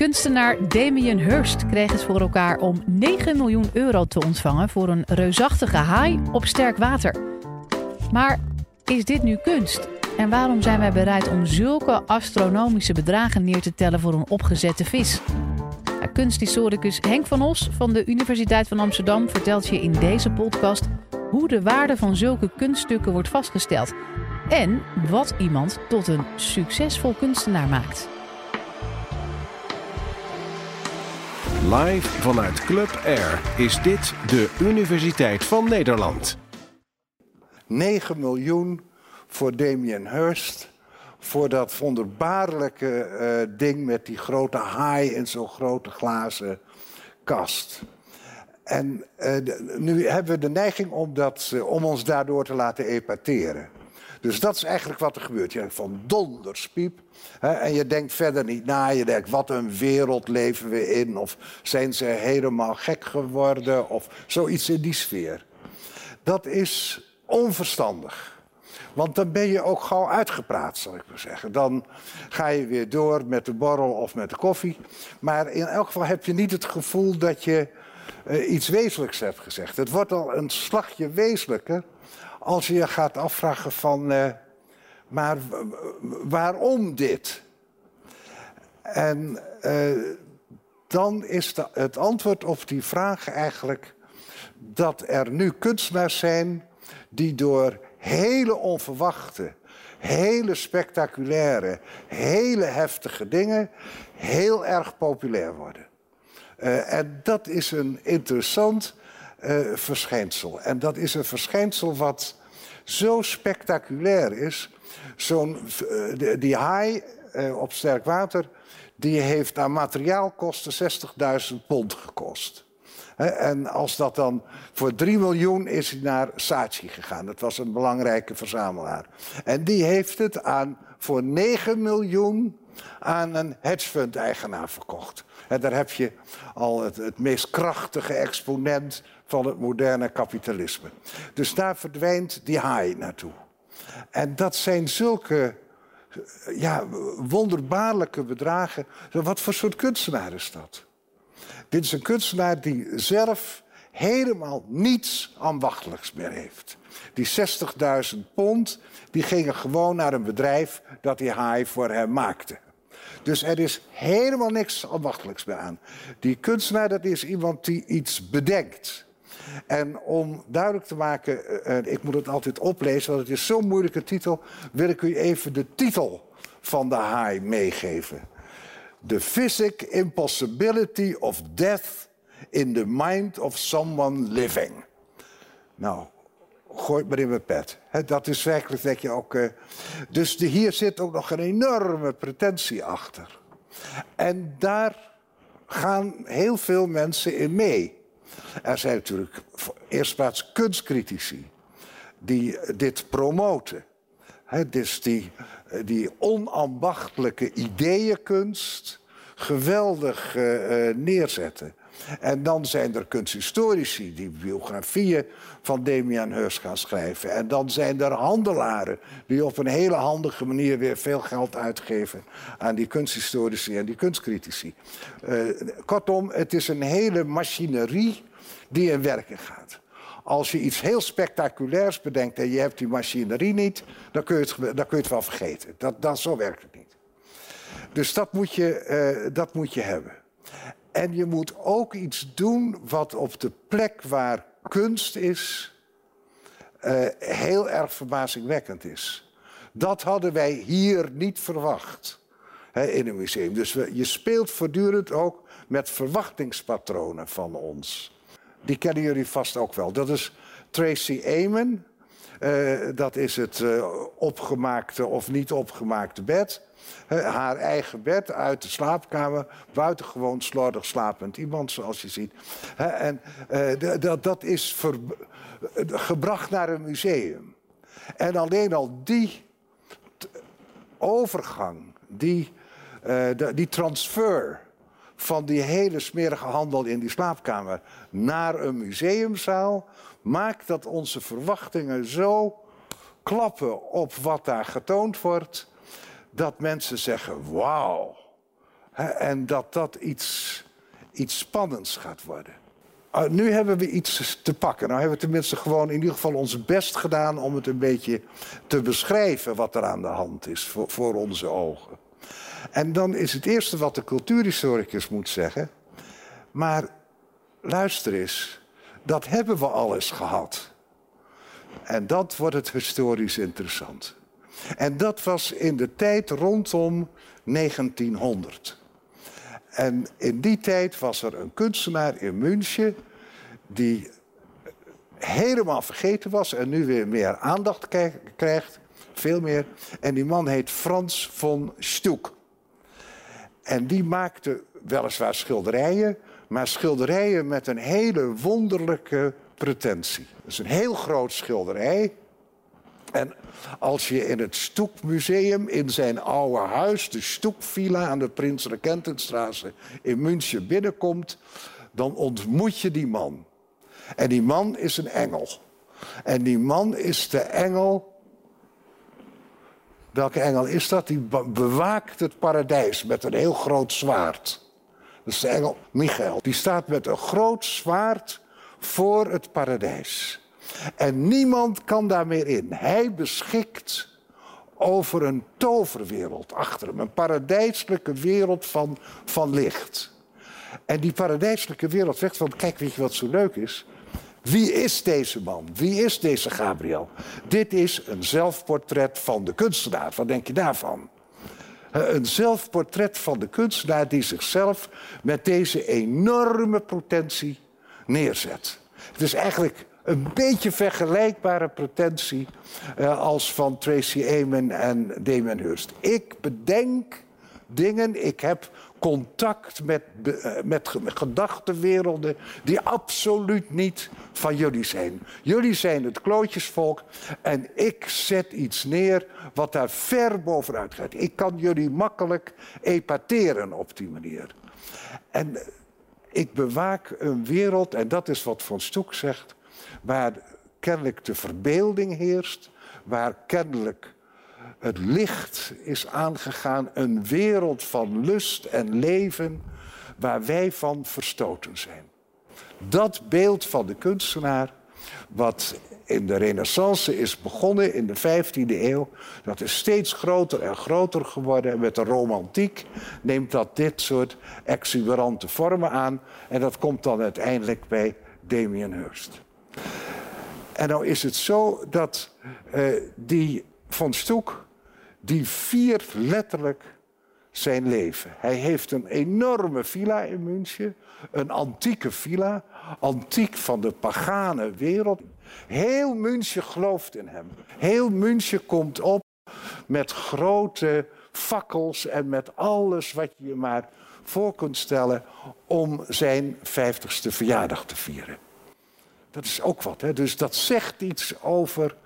Kunstenaar Damien Hirst kreeg het voor elkaar om 9 miljoen euro te ontvangen voor een reusachtige haai op sterk water. Maar is dit nu kunst? En waarom zijn wij bereid om zulke astronomische bedragen neer te tellen voor een opgezette vis? Kunsthistoricus Henk van Os van de Universiteit van Amsterdam vertelt je in deze podcast hoe de waarde van zulke kunststukken wordt vastgesteld en wat iemand tot een succesvol kunstenaar maakt. Live vanuit Club Air is dit de Universiteit van Nederland. 9 miljoen voor Damien Hirst. Voor dat wonderbaarlijke uh, ding met die grote haai in zo'n grote glazen kast. En uh, nu hebben we de neiging om, dat, uh, om ons daardoor te laten epateren. Dus dat is eigenlijk wat er gebeurt. Je denkt van donderspiep. Hè, en je denkt verder niet na. Je denkt, wat een wereld leven we in. Of zijn ze helemaal gek geworden. Of zoiets in die sfeer. Dat is onverstandig. Want dan ben je ook gauw uitgepraat, zal ik maar zeggen. Dan ga je weer door met de borrel of met de koffie. Maar in elk geval heb je niet het gevoel dat je uh, iets wezenlijks hebt gezegd. Het wordt al een slagje wezenlijker als je je gaat afvragen van... Uh, maar waarom dit? En uh, dan is de, het antwoord op die vraag eigenlijk dat er nu kunstenaars zijn die door hele onverwachte, hele spectaculaire, hele heftige dingen heel erg populair worden. Uh, en dat is een interessant uh, verschijnsel. En dat is een verschijnsel wat zo spectaculair is. Zo'n, uh, die haai op sterk water, die heeft aan materiaalkosten 60.000 pond gekost. En als dat dan voor 3 miljoen is hij naar Saatchi gegaan. Dat was een belangrijke verzamelaar. En die heeft het aan voor 9 miljoen aan een hedgefund-eigenaar verkocht. En daar heb je al het meest krachtige exponent van het moderne kapitalisme. Dus daar verdwijnt die haai naartoe. En dat zijn zulke ja, wonderbaarlijke bedragen. Wat voor soort kunstenaar is dat? Dit is een kunstenaar die zelf helemaal niets ambachtelijks meer heeft. Die 60.000 pond, die gingen gewoon naar een bedrijf dat die haai voor hem maakte. Dus er is helemaal niks ambachtelijks meer aan. Die kunstenaar, dat is iemand die iets bedenkt. En om duidelijk te maken, uh, ik moet het altijd oplezen, want het is zo'n moeilijke titel, wil ik u even de titel van de haai meegeven. The physic impossibility of death in the mind of someone living. Nou, gooi maar in mijn pet. dat is werkelijk, denk je ook. Uh, dus hier zit ook nog een enorme pretentie achter. En daar gaan heel veel mensen in mee. Er zijn natuurlijk eerst plaats kunstcritici die dit promoten. He, dus die, die onambachtelijke ideeënkunst geweldig uh, neerzetten. En dan zijn er kunsthistorici die biografieën van Damian Hirst gaan schrijven. En dan zijn er handelaren die op een hele handige manier weer veel geld uitgeven aan die kunsthistorici en die kunstcritici. Uh, kortom, het is een hele machinerie die in werking gaat. Als je iets heel spectaculairs bedenkt en je hebt die machinerie niet, dan kun je het, dan kun je het wel vergeten. Dat, dat, zo werkt het niet. Dus dat moet je, uh, dat moet je hebben. En je moet ook iets doen wat op de plek waar kunst is, uh, heel erg verbazingwekkend is. Dat hadden wij hier niet verwacht hè, in een museum. Dus je speelt voortdurend ook met verwachtingspatronen van ons. Die kennen jullie vast ook wel. Dat is Tracy Emin. Uh, dat is het uh, opgemaakte of niet opgemaakte bed. Uh, haar eigen bed uit de slaapkamer. Buitengewoon slordig slapend iemand, zoals je ziet. en dat is ver, gebracht naar een museum. En alleen al die overgang, die, die transfer van die hele smerige handel in die slaapkamer naar een museumzaal maakt dat onze verwachtingen zo klappen op wat daar getoond wordt, dat mensen zeggen: Wauw, En dat dat iets, iets spannends gaat worden. Uh, nu hebben we iets te pakken. Nou hebben we tenminste gewoon in ieder geval ons best gedaan om het een beetje te beschrijven wat er aan de hand is voor, voor onze ogen. En dan is het eerste wat de cultuurhistoricus moet zeggen. Maar luister eens, dat hebben we al eens gehad. En dat wordt het historisch interessant. En dat was in de tijd rondom 1900. En in die tijd was er een kunstenaar in München die helemaal vergeten was en nu weer meer aandacht krijgt, veel meer. En die man heet Frans von Stuck. En die maakte weliswaar schilderijen, maar schilderijen met een hele wonderlijke pretentie. Dat is een heel groot schilderij. En als je in het Stoekmuseum in zijn oude huis, de Stoekvilla aan de Prins in München binnenkomt, dan ontmoet je die man. En die man is een engel. En die man is de engel. Welke engel is dat? Die bewaakt het paradijs met een heel groot zwaard. Dat is de engel Michael. Die staat met een groot zwaard voor het paradijs. En niemand kan daar meer in. Hij beschikt over een toverwereld achter hem. Een paradijselijke wereld van, van licht. En die paradijselijke wereld zegt van, kijk, weet je wat zo leuk is? Wie is deze man? Wie is deze Gabriel? Dit is een zelfportret van de kunstenaar. Wat denk je daarvan? Een zelfportret van de kunstenaar die zichzelf met deze enorme potentie neerzet. Het is eigenlijk een beetje vergelijkbare pretentie als van Tracy Emin en Damien Hirst. Ik bedenk dingen, ik heb contact met, uh, met gedachtenwerelden die absoluut niet van jullie zijn. Jullie zijn het klootjesvolk en ik zet iets neer wat daar ver bovenuit gaat. Ik kan jullie makkelijk epateren op die manier. En ik bewaak een wereld, en dat is wat Van Stoek zegt, waar kennelijk de verbeelding heerst, waar kennelijk het licht is aangegaan, een wereld van lust en leven waar wij van verstoten zijn. Dat beeld van de kunstenaar, wat in de Renaissance is begonnen in de 15e eeuw, dat is steeds groter en groter geworden. En met de romantiek neemt dat dit soort exuberante vormen aan. En dat komt dan uiteindelijk bij Damien Hirst. En nou is het zo dat uh, die Van Stoek, die viert letterlijk zijn leven. Hij heeft een enorme villa in München, een antieke villa, antiek van de pagane wereld. Heel München gelooft in hem. Heel München komt op met grote fakkels en met alles wat je je maar voor kunt stellen om zijn vijftigste verjaardag te vieren. Dat is ook wat. Hè? Dus dat zegt iets over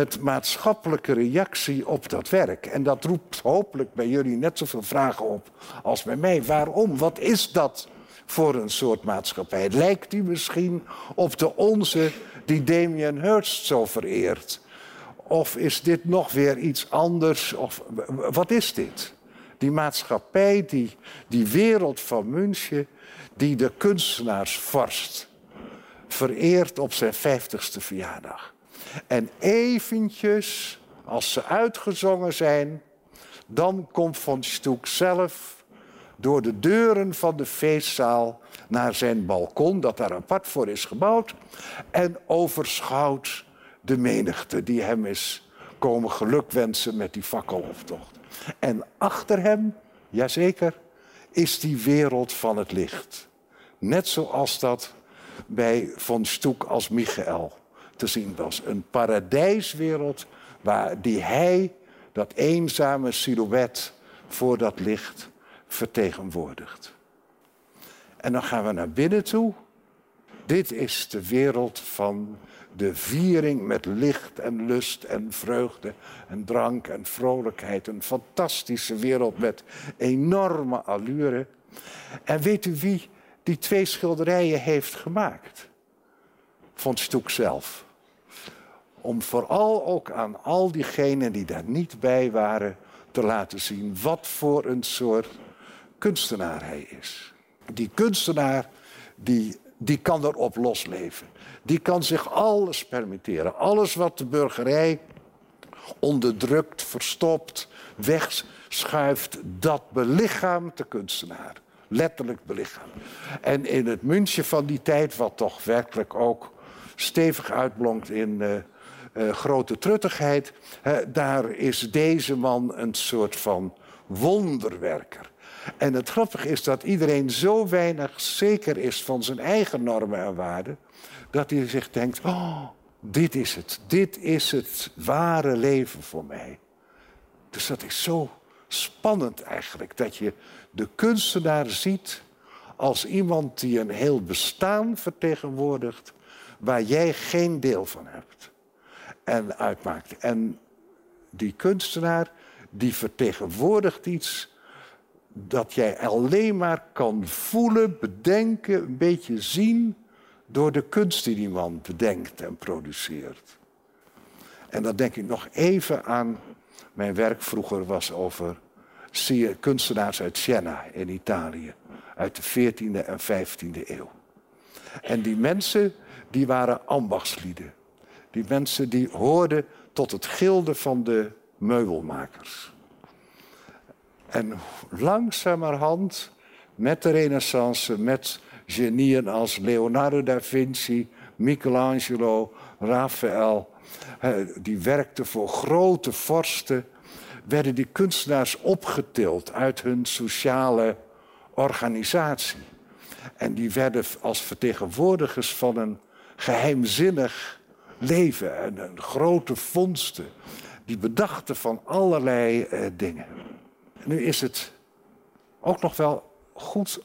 het maatschappelijke reactie op dat werk. En dat roept hopelijk bij jullie net zoveel vragen op als bij mij. Waarom? Wat is dat voor een soort maatschappij? Lijkt die misschien op de onze die Damien Hirst zo vereert? Of is dit nog weer iets anders? Of wat is dit? Die maatschappij, die, die wereld van München, die de kunstenaars vorst vereerd op zijn vijftigste verjaardag. En eventjes, als ze uitgezongen zijn, dan komt Von Stoek zelf door de deuren van de feestzaal naar zijn balkon, dat daar apart voor is gebouwd, en overschouwt de menigte die hem is komen gelukwensen met die fakkeloptocht. En achter hem, jazeker, is die wereld van het licht. Net zoals dat bij Von Stoek als Michael te zien was. Een paradijswereld waar die hij, dat eenzame silhouet voor dat licht, vertegenwoordigt. En dan gaan we naar binnen toe. Dit is de wereld van de viering met licht en lust en vreugde en drank en vrolijkheid. Een fantastische wereld met enorme allure. En weet u wie die twee schilderijen heeft gemaakt? Van Stoek zelf. Om vooral ook aan al diegenen die daar niet bij waren te laten zien wat voor een soort kunstenaar hij is. Die kunstenaar die, die kan erop losleven. Die kan zich alles permitteren. Alles wat de burgerij onderdrukt, verstopt, wegschuift, dat belichaamt de kunstenaar. Letterlijk belichaamt. En in het München van die tijd, wat toch werkelijk ook stevig uitblonkt in uh, uh, grote truttigheid, uh, daar is deze man een soort van wonderwerker. En het grappige is dat iedereen zo weinig zeker is van zijn eigen normen en waarden, dat hij zich denkt: oh, dit is het, dit is het ware leven voor mij. Dus dat is zo spannend eigenlijk, dat je de kunstenaar ziet als iemand die een heel bestaan vertegenwoordigt waar jij geen deel van hebt en uitmaakt. En die kunstenaar die vertegenwoordigt iets dat jij alleen maar kan voelen, bedenken, een beetje zien door de kunst die die man bedenkt en produceert. En dan denk ik nog even aan mijn werk vroeger was over kunstenaars uit Siena in Italië, uit de 14e en 15e eeuw. En die mensen, die waren ambachtslieden. Die mensen die hoorden tot het gilde van de meubelmakers. En langzamerhand, met de renaissance, met genieën als Leonardo da Vinci, Michelangelo, Raphaël, die werkten voor grote vorsten, werden die kunstenaars opgetild uit hun sociale organisatie. En die werden als vertegenwoordigers van een geheimzinnig leven en grote vondsten. Die bedachten van allerlei eh, dingen. Nu is het ook nog wel goed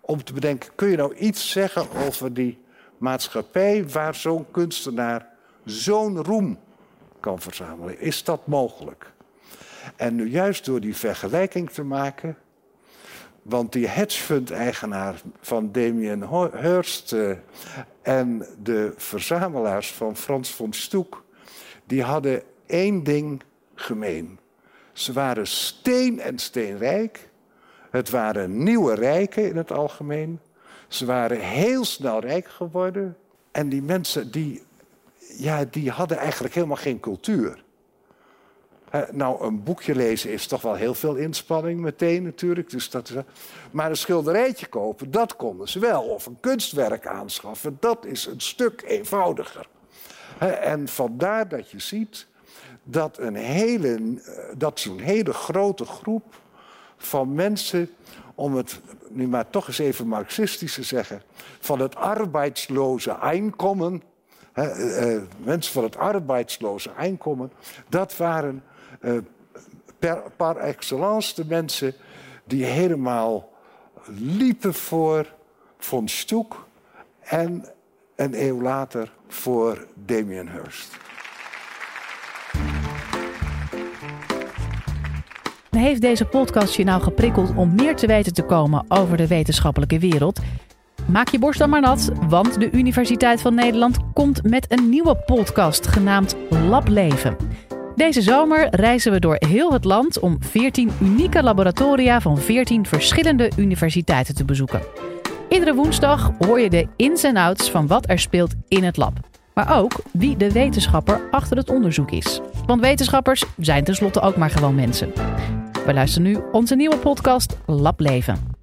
om te bedenken: kun je nou iets zeggen over die maatschappij waar zo'n kunstenaar zo'n roem kan verzamelen? Is dat mogelijk? En nu juist door die vergelijking te maken, want die hedgefund-eigenaar van Damien Hirst uh, en de verzamelaars van Frans von Stoek, die hadden één ding gemeen. Ze waren steen en steenrijk. Het waren nieuwe rijken in het algemeen. Ze waren heel snel rijk geworden. En die mensen die, ja, die hadden eigenlijk helemaal geen cultuur. Nou, een boekje lezen is toch wel heel veel inspanning meteen natuurlijk. Dus dat maar een schilderijtje kopen, dat konden ze wel. Of een kunstwerk aanschaffen, dat is een stuk eenvoudiger. en vandaar dat je ziet dat, een hele, eh, dat zo'n hele grote groep van mensen, om het nu maar toch eens even marxistisch te zeggen, van het arbeidsloze inkomen, hè, eh, mensen van het arbeidsloze inkomen, dat waren eh, per, par excellence de mensen die helemaal liepen voor von Stoek en een eeuw later voor Damien Hirst. Heeft deze podcast je nou geprikkeld om meer te weten te komen over de wetenschappelijke wereld? Maak je borst dan maar nat, want de Universiteit van Nederland komt met een nieuwe podcast genaamd Lableven. Deze zomer reizen we door heel het land om 14 unieke laboratoria van 14 verschillende universiteiten te bezoeken. Iedere woensdag hoor je de ins en outs van wat er speelt in het lab. Maar ook wie de wetenschapper achter het onderzoek is. Want wetenschappers zijn tenslotte ook maar gewoon mensen. We luisteren nu onze nieuwe podcast Lab Leven.